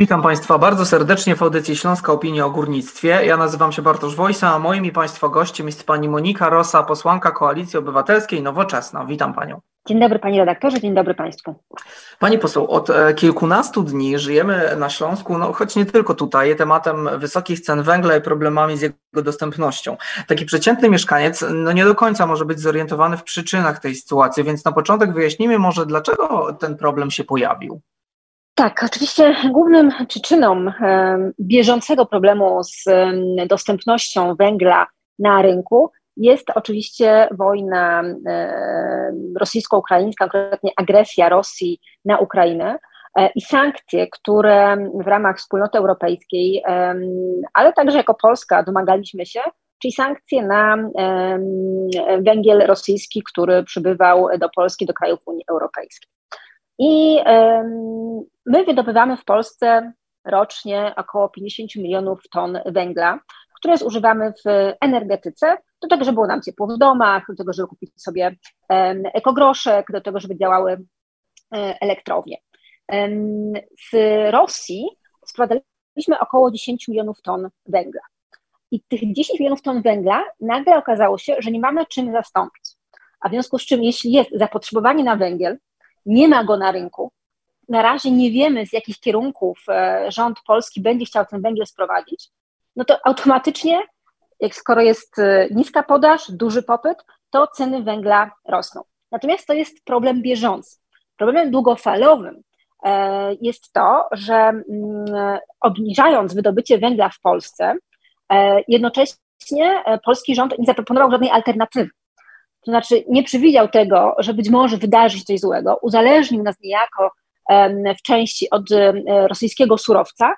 Witam Państwa bardzo serdecznie w audycji Śląska Opinia o Górnictwie. Ja nazywam się Bartosz Wojsa, a moim i Państwa gościem jest Pani Monika Rosa, posłanka Koalicji Obywatelskiej Nowoczesna. Witam Panią. Dzień dobry Panie redaktorze, dzień dobry Państwu. Pani poseł, od e, kilkunastu dni żyjemy na Śląsku, no choć nie tylko tutaj, tematem wysokich cen węgla i problemami z jego dostępnością. Taki przeciętny mieszkaniec no nie do końca może być zorientowany w przyczynach tej sytuacji, więc na początek wyjaśnijmy może, dlaczego ten problem się pojawił. Tak, oczywiście głównym przyczyną bieżącego problemu z dostępnością węgla na rynku jest oczywiście wojna rosyjsko-ukraińska, konkretnie agresja Rosji na Ukrainę e, i sankcje, które w ramach wspólnoty europejskiej, ale także jako Polska domagaliśmy się, czyli sankcje na węgiel rosyjski, który przybywał do Polski, do krajów Unii Europejskiej. I my wydobywamy w Polsce rocznie około 50 milionów ton węgla, które zużywamy w energetyce, do tego, żeby było nam ciepło w domach, do tego, żeby kupić sobie ekogroszek, do tego, żeby działały e, elektrownie. W Rosji sprowadzaliśmy około 10 milionów ton węgla. I tych 10 milionów ton węgla nagle okazało się, że nie mamy czym zastąpić. A w związku z czym, jeśli jest zapotrzebowanie na węgiel, nie ma go na rynku. Na razie nie wiemy, z jakich kierunków e, rząd polski będzie chciał ten węgiel sprowadzić, no to automatycznie, jak skoro jest e, niska podaż, duży popyt, to ceny węgla rosną. Natomiast to jest problem bieżący. Problemem długofalowym e, jest to, że mm, obniżając wydobycie węgla w Polsce, jednocześnie polski rząd nie zaproponował żadnej alternatywy. To znaczy nie przewidział tego, że być może wydarzy się coś złego, uzależnił nas niejako w części od rosyjskiego surowca,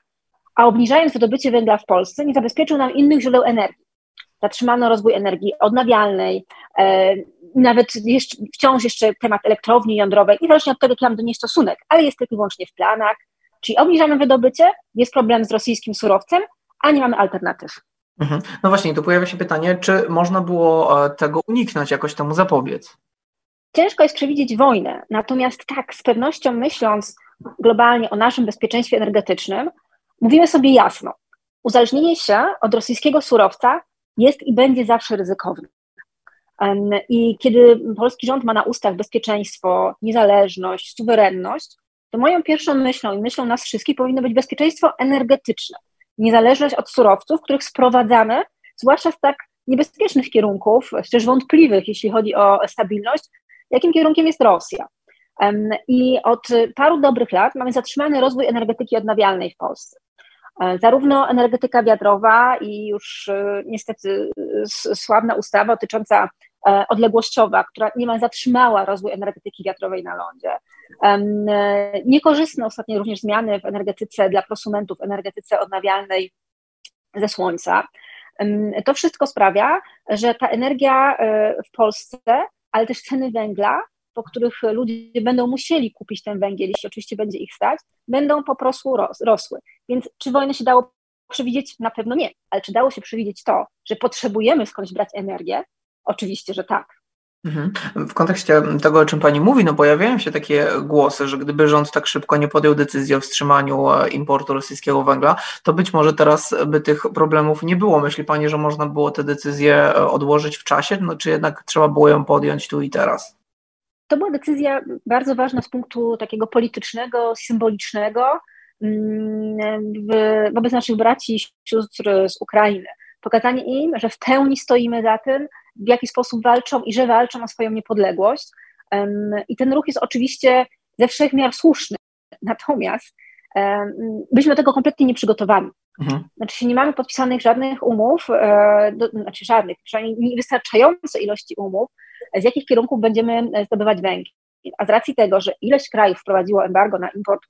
a obniżając wydobycie węgla w Polsce nie zabezpieczył nam innych źródeł energii. Zatrzymano rozwój energii odnawialnej, nawet jeszcze, wciąż jeszcze temat elektrowni jądrowej, niezależnie od tego, jaki mam do niej stosunek, ale jest tylko i wyłącznie w planach. Czyli obniżamy wydobycie, jest problem z rosyjskim surowcem, a nie mamy alternatyw. Mhm. No właśnie, tu pojawia się pytanie, czy można było e, tego uniknąć, jakoś temu zapobiec? Ciężko jest przewidzieć wojnę, natomiast tak, z pewnością myśląc globalnie o naszym bezpieczeństwie energetycznym, mówimy sobie jasno, uzależnienie się od rosyjskiego surowca jest i będzie zawsze ryzykowne. I kiedy polski rząd ma na ustach bezpieczeństwo, niezależność, suwerenność, to moją pierwszą myślą i myślą nas wszystkich powinno być bezpieczeństwo energetyczne niezależność od surowców, których sprowadzamy, zwłaszcza z tak niebezpiecznych kierunków, też wątpliwych, jeśli chodzi o stabilność, jakim kierunkiem jest Rosja. I od paru dobrych lat mamy zatrzymany rozwój energetyki odnawialnej w Polsce. E, zarówno energetyka wiatrowa i już e, niestety sławna ustawa dotycząca odległościowa, która niemal zatrzymała rozwój energetyki wiatrowej na lądzie. E, niekorzystne ostatnio również zmiany w energetyce dla prosumentów, energetyce odnawialnej ze słońca. To wszystko sprawia, że ta energia e, w Polsce, ale też ceny węgla, po których ludzie będą musieli kupić ten węgiel, jeśli oczywiście będzie ich stać, będą po prostu rosły. Więc czy wojnę się dało przewidzieć? Na pewno nie. Ale czy dało się przewidzieć to, że potrzebujemy skądś brać energię? Oczywiście, że tak. Mhm. W kontekście tego, o czym Pani mówi, no pojawiają się takie głosy, że gdyby rząd tak szybko nie podjął decyzji o wstrzymaniu e, importu rosyjskiego węgla, to być może teraz by tych problemów nie było. Myśli Pani, że można było te decyzje e, odłożyć w czasie, no, czy jednak trzeba było ją podjąć tu i teraz? To była decyzja bardzo ważna z punktu takiego politycznego, symbolicznego mm, wobec naszych braci i sióstr z Ukrainy. Pokazanie im, że w pełni stoimy za tym, w jaki sposób walczą i że walczą o swoją niepodległość. I ten ruch jest oczywiście ze wszech miar słuszny. Natomiast byliśmy do tego kompletnie nieprzygotowani. Mhm. Znaczy nie mamy podpisanych żadnych umów, e, do, znaczy żadnych, przynajmniej niewystarczające ilości umów, z jakich kierunków będziemy e, zdobywać węgiel. A z racji tego, że ileś krajów wprowadziło embargo na import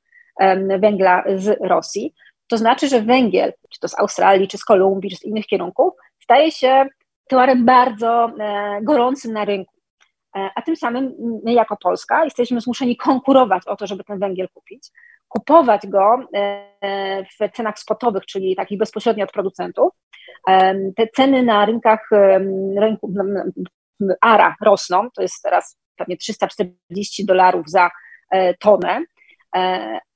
węgla z Rosji, to znaczy, że węgiel, czy to z Australii, czy z Kolumbii, czy z innych kierunków, staje się towarem bardzo e, gorącym na rynku. E, a tym samym my jako Polska jesteśmy zmuszeni konkurować o to, żeby ten węgiel kupić, kupować go e, w cenach spotowych, czyli takich bezpośrednio od producentów. Te ceny na rynkach rynku ARA rosną, to jest teraz pewnie 340 dolarów za tonę,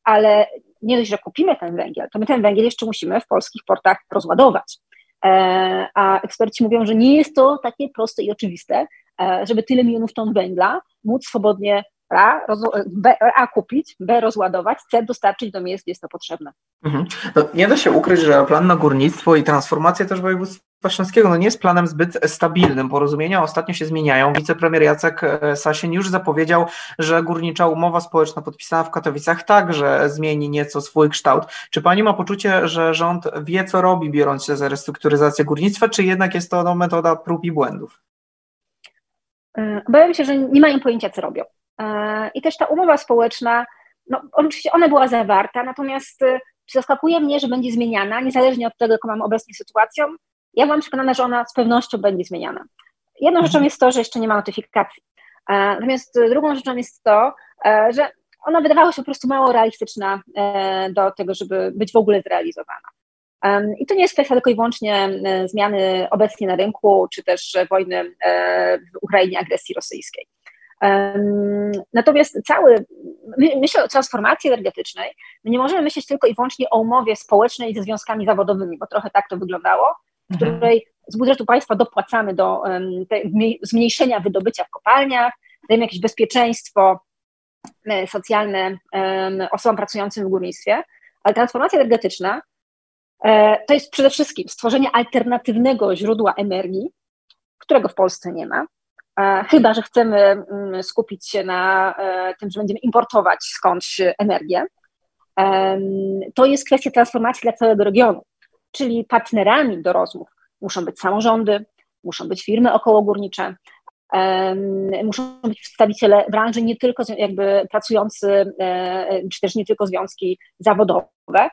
ale nie dość, że kupimy ten węgiel, to my ten węgiel jeszcze musimy w polskich portach rozładować. E, a eksperci mówią, że nie jest to takie proste i oczywiste, e, żeby tyle milionów ton węgla móc swobodnie a, B, A kupić, B rozładować, C dostarczyć do miejsc, gdzie jest to potrzebne. Mhm. No, nie da się ukryć, że plan na górnictwo i transformację też województwa śląskiego no nie jest planem zbyt stabilnym. Porozumienia ostatnio się zmieniają. Wicepremier Jacek e, Sasin już zapowiedział, że górnicza umowa społeczna podpisana w Katowicach także zmieni nieco swój kształt. Czy pani ma poczucie, że rząd wie, co robi, biorąc się za restrukturyzację górnictwa, czy jednak jest to no, metoda prób i błędów? E, obawiam się, że nie mają pojęcia, co robią. E, I też ta umowa społeczna, no oczywiście ona była zawarta, natomiast zaskakuje mnie, że będzie zmieniana, niezależnie od tego, jaką mam obecnie sytuację. Ja byłam przekonana, że ona z pewnością będzie zmieniana. Jedną rzeczą jest to, że jeszcze nie ma notyfikacji. E, natomiast drugą rzeczą jest to, że ona wydawała się po prostu mało realistyczna do tego, żeby być w ogóle zrealizowana. I to nie jest kwestia tylko i wyłącznie zmiany obecnie na rynku, czy też wojny w Ukrainie, agresji rosyjskiej. Natomiast cały, myślę o transformacji energetycznej, my nie możemy myśleć tylko i wyłącznie o umowie społecznej ze związkami zawodowymi, bo trochę tak to wyglądało, w mhm. której z budżetu państwa dopłacamy do zmniejszenia wydobycia w kopalniach, dajemy jakieś bezpieczeństwo socjalne osobom pracującym w górnictwie, ale transformacja energetyczna e, to jest przede wszystkim stworzenie alternatywnego źródła energii, którego w Polsce nie ma, E, chyba że chcemy mm, skupić się na e, tym, że będziemy importować skądś energię. To jest kwestia transformacji dla całego regionu, czyli partnerami do rozmów muszą być samorządy, muszą być firmy okołogórnicze, muszą być przedstawiciele branży, nie tylko jakby pracujący, czy też nie tylko związki zawodowe.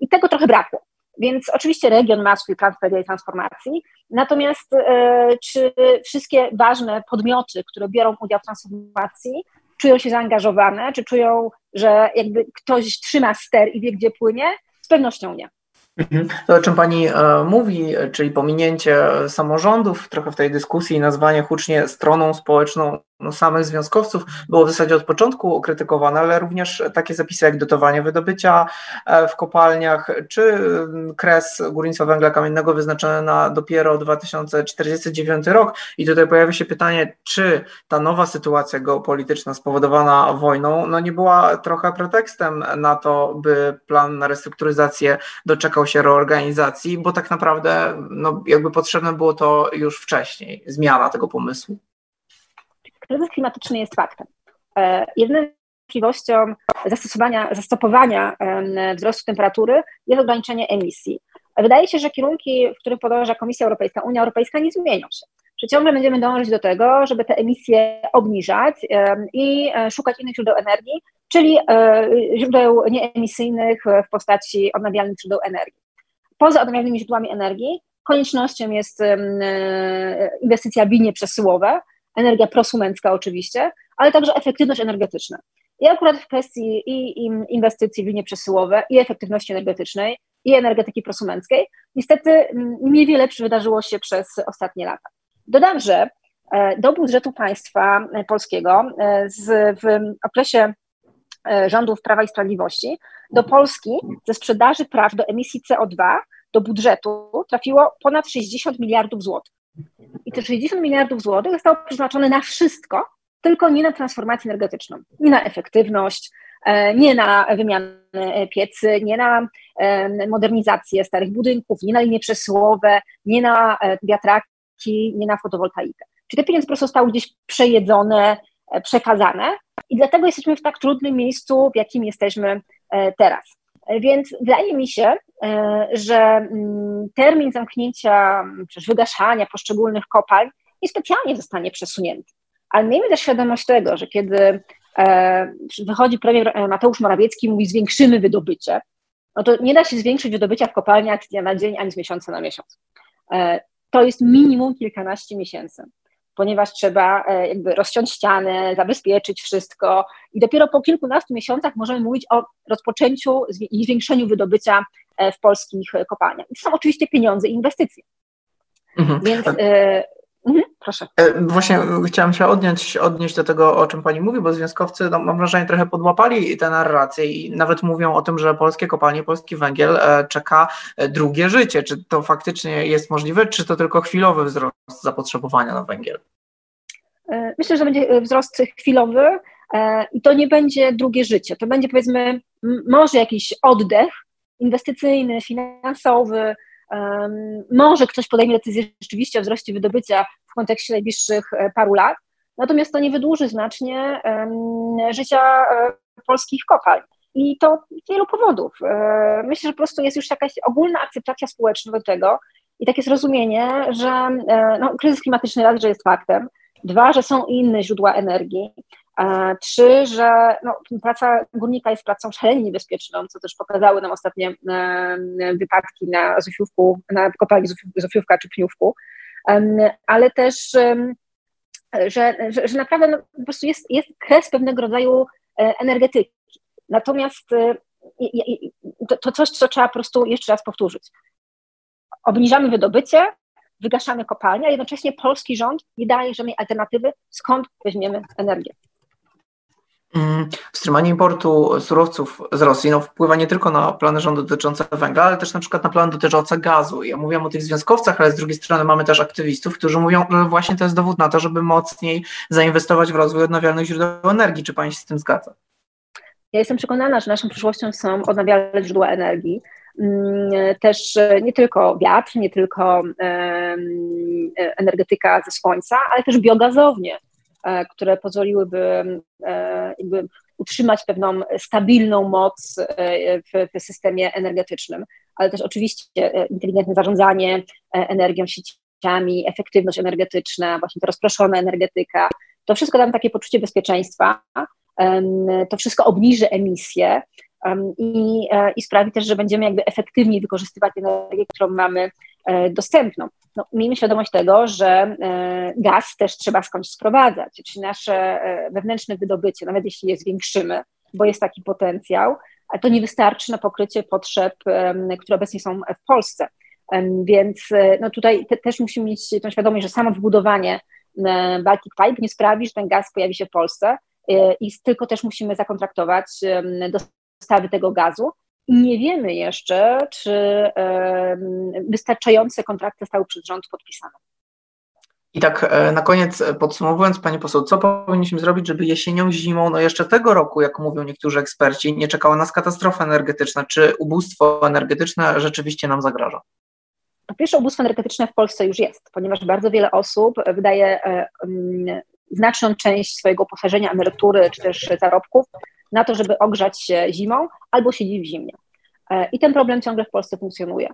I tego trochę brakło. Więc oczywiście region ma swój plan sprawiedliwej transformacji, natomiast e, czy wszystkie ważne podmioty, które biorą udział w transformacji, czują się zaangażowane, czy czują, że jakby ktoś trzyma ster i wie, gdzie płynie? Z pewnością nie. Mhm. To, o czym Pani e, mówi, czyli pominięcie samorządów trochę w tej dyskusji i nazwanie hucznie stroną społeczną no, samych związkowców było w zasadzie od początku krytykowane, ale również takie zapisy jak dotowanie wydobycia e, w kopalniach, czy mm, kres górnictwa węgla kamiennego wyznaczony na dopiero 2049 rok. I tutaj pojawia się pytanie, czy ta nowa sytuacja geopolityczna spowodowana wojną no, nie była trochę pretekstem na to, by plan na restrukturyzację doczekał się reorganizacji, bo tak naprawdę no, jakby potrzebne było to już wcześniej, zmiana tego pomysłu kryzys klimatyczny jest faktem. E, jedyną możliwością zastosowania, zastopowania wzrostu temperatury jest ograniczenie emisji. Wydaje się, że kierunki, w których podąża Komisja Europejska, Unia Europejska nie zmienią się. Że ciągle będziemy dążyć do tego, żeby te emisje obniżać i e, szukać innych źródeł energii, czyli e, źródeł nieemisyjnych w postaci odnawialnych źródeł energii. Poza odnawialnymi źródłami energii koniecznością jest inwestycja w linie przesyłowe, energia prosumencka oczywiście, ale także efektywność energetyczna. I akurat w kwestii i inwestycji w linie przesyłowe, i efektywności energetycznej, i energetyki prosumenckiej, niestety mm, niewiele wydarzyło się przez ostatnie lata. Dodam, że e, do budżetu państwa e, polskiego e, z, w okresie rządów Prawa i Sprawiedliwości do Polski ze sprzedaży praw do emisji CO2 do budżetu trafiło ponad 60 miliardów złotych. I te 60 miliardów złotych zostało przeznaczone na wszystko, tylko nie na transformację energetyczną, nie na efektywność, e, nie na wymianę piecy, nie na e, modernizację starych budynków, nie na linie przesyłowe, nie na e, wiatraki, nie na fotowoltaikę. Czyli te pieniądze po prostu zostały gdzieś przejedzone, przekazane i dlatego jesteśmy w tak trudnym miejscu, w jakim jesteśmy teraz. Więc wydaje mi się, e, że mm, termin zamknięcia czy wygaszania poszczególnych kopalń niespecjalnie zostanie przesunięty. Ale miejmy też świadomość tego, że kiedy e, wychodzi premier Mateusz Morawiecki i mówi zwiększymy wydobycie, no to nie da się zwiększyć wydobycia w kopalniach z dnia na dzień ani z miesiąca na miesiąc. E, to jest minimum kilkanaście miesięcy ponieważ trzeba e, jakby rozciąć ścianę, zabezpieczyć wszystko i dopiero po kilkunastu miesiącach możemy mówić o rozpoczęciu i zwiększeniu wydobycia e, w polskich kopalniach. I to są oczywiście pieniądze i inwestycje. Mhm. Więc e, Mhm, proszę. E, właśnie chciałam się odnieść, odnieść do tego, o czym Pani mówi, bo związkowcy, no, mam wrażenie, trochę podłapali tę narrację i nawet mówią o tym, że polskie kopalnie, polski węgiel e, czeka e, drugie życie. Czy to faktycznie jest możliwe, czy to tylko chwilowy wzrost zapotrzebowania na węgiel? Myślę, że będzie wzrost chwilowy i to nie będzie drugie życie. To będzie powiedzmy może jakiś oddech inwestycyjny, finansowy, może ktoś podejmie decyzję rzeczywiście o wzroście wydobycia w kontekście najbliższych e, paru lat, natomiast to nie wydłuży znacznie życia e, polskich kopalń. I to z wielu powodów. E, myślę, że po prostu jest już jakaś ogólna akceptacja społeczna do tego i takie zrozumienie, że no, kryzys klimatyczny raz, że jest faktem, dwa, że są inne źródła energii, Trzy, że no, praca górnika jest pracą szalenie niebezpieczną, co też pokazały nam ostatnie wypadki na Zofiówku, na kopalni Zofiówka czy Pniówku, ale też, że, że, że naprawdę no, po prostu jest, jest kres pewnego rodzaju e, energetyki. Natomiast e, to, to coś, co trzeba po prostu jeszcze raz powtórzyć. Obniżamy wydobycie, wygaszamy kopalnie, a jednocześnie polski rząd nie daje żadnej alternatywy, skąd weźmiemy energię. Mm, wstrzymanie importu surowców z Rosji no, wpływa nie tylko na plany rządu dotyczące węgla, ale też na przykład na plany dotyczące gazu. Ja mówię o tych związkowcach, ale z drugiej strony mamy też aktywistów, którzy mówią, że właśnie to jest dowód na to, żeby mocniej zainwestować w rozwój odnawialnych źródeł energii. Czy Pani się z tym zgadza? Ja jestem przekonana, że naszą przyszłością są odnawialne źródła energii. Mm, też e, nie tylko wiatr, nie tylko energetyka ze słońca, ale też biogazownie E, które pozwoliłyby e, jakby utrzymać pewną stabilną moc e, w, w systemie energetycznym, ale też oczywiście inteligentne zarządzanie energią, sieciami, efektywność energetyczna, właśnie ta rozproszona energetyka. To wszystko da nam takie poczucie bezpieczeństwa, to wszystko obniży emisje i, i sprawi też, że będziemy jakby efektywniej wykorzystywać energię, którą mamy dostępną. No, miejmy świadomość tego, że e, gaz też trzeba skądś sprowadzać, czyli nasze e, wewnętrzne wydobycie, nawet jeśli je zwiększymy, bo jest taki potencjał, to nie wystarczy na pokrycie potrzeb, które obecnie są w Polsce. Więc e, no tutaj te, też musimy mieć tą świadomość, że samo wbudowanie Baltic Pipe nie sprawi, że ten gaz pojawi się w Polsce i tylko też musimy zakontraktować dostawy tego gazu, nie wiemy jeszcze, czy wystarczające kontrakty zostały przez rząd podpisane. I tak e, na koniec e, podsumowując, Pani poseł, co powinniśmy zrobić, żeby jesienią, zimą, no jeszcze tego roku, jak mówią niektórzy eksperci, nie czekała nas katastrofa energetyczna? Czy ubóstwo energetyczne rzeczywiście nam zagraża? Po pierwsze, ubóstwo energetyczne w Polsce już jest, ponieważ bardzo wiele osób wydaje znaczną część swojego uposażenia, emerytury czy też zarobków na to, żeby ogrzać się zimą albo siedzieć w zimnie. E, I ten problem ciągle w Polsce funkcjonuje.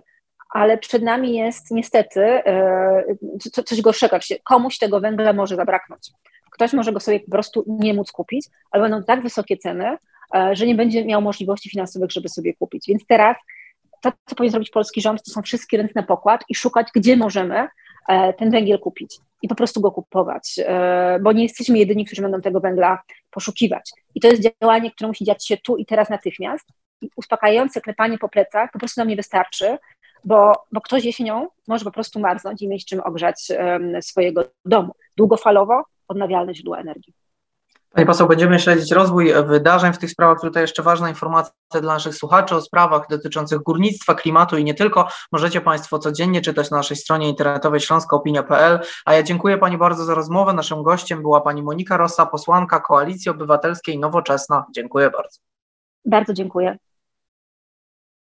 Ale przed nami jest niestety e, coś gorszego, komuś tego węgla może zabraknąć. Ktoś może go sobie po prostu nie móc kupić, ale będą tak wysokie ceny, e, że nie będzie miał możliwości finansowych, żeby sobie kupić. Więc teraz to, co powinien zrobić polski rząd, to są wszystkie ręce na pokład i szukać, gdzie możemy ten węgiel kupić i po prostu go kupować, bo nie jesteśmy jedyni, którzy będą tego węgla poszukiwać. I to jest działanie, które musi dziać się tu i teraz natychmiast. I uspokajające klepanie po plecach po prostu nam nie wystarczy, bo, bo ktoś jesienią może po prostu marznąć i mieć czym ogrzać swojego domu. Długofalowo odnawialne źródła energii. Pani poseł, będziemy śledzić rozwój wydarzeń w tych sprawach. Tutaj jeszcze ważna informacja dla naszych słuchaczy o sprawach dotyczących górnictwa, klimatu i nie tylko. Możecie Państwo codziennie czytać na naszej stronie internetowej śląskoopinia.pl. A ja dziękuję Pani bardzo za rozmowę. Naszym gościem była Pani Monika Rosa, posłanka Koalicji Obywatelskiej Nowoczesna. Dziękuję bardzo. Bardzo dziękuję.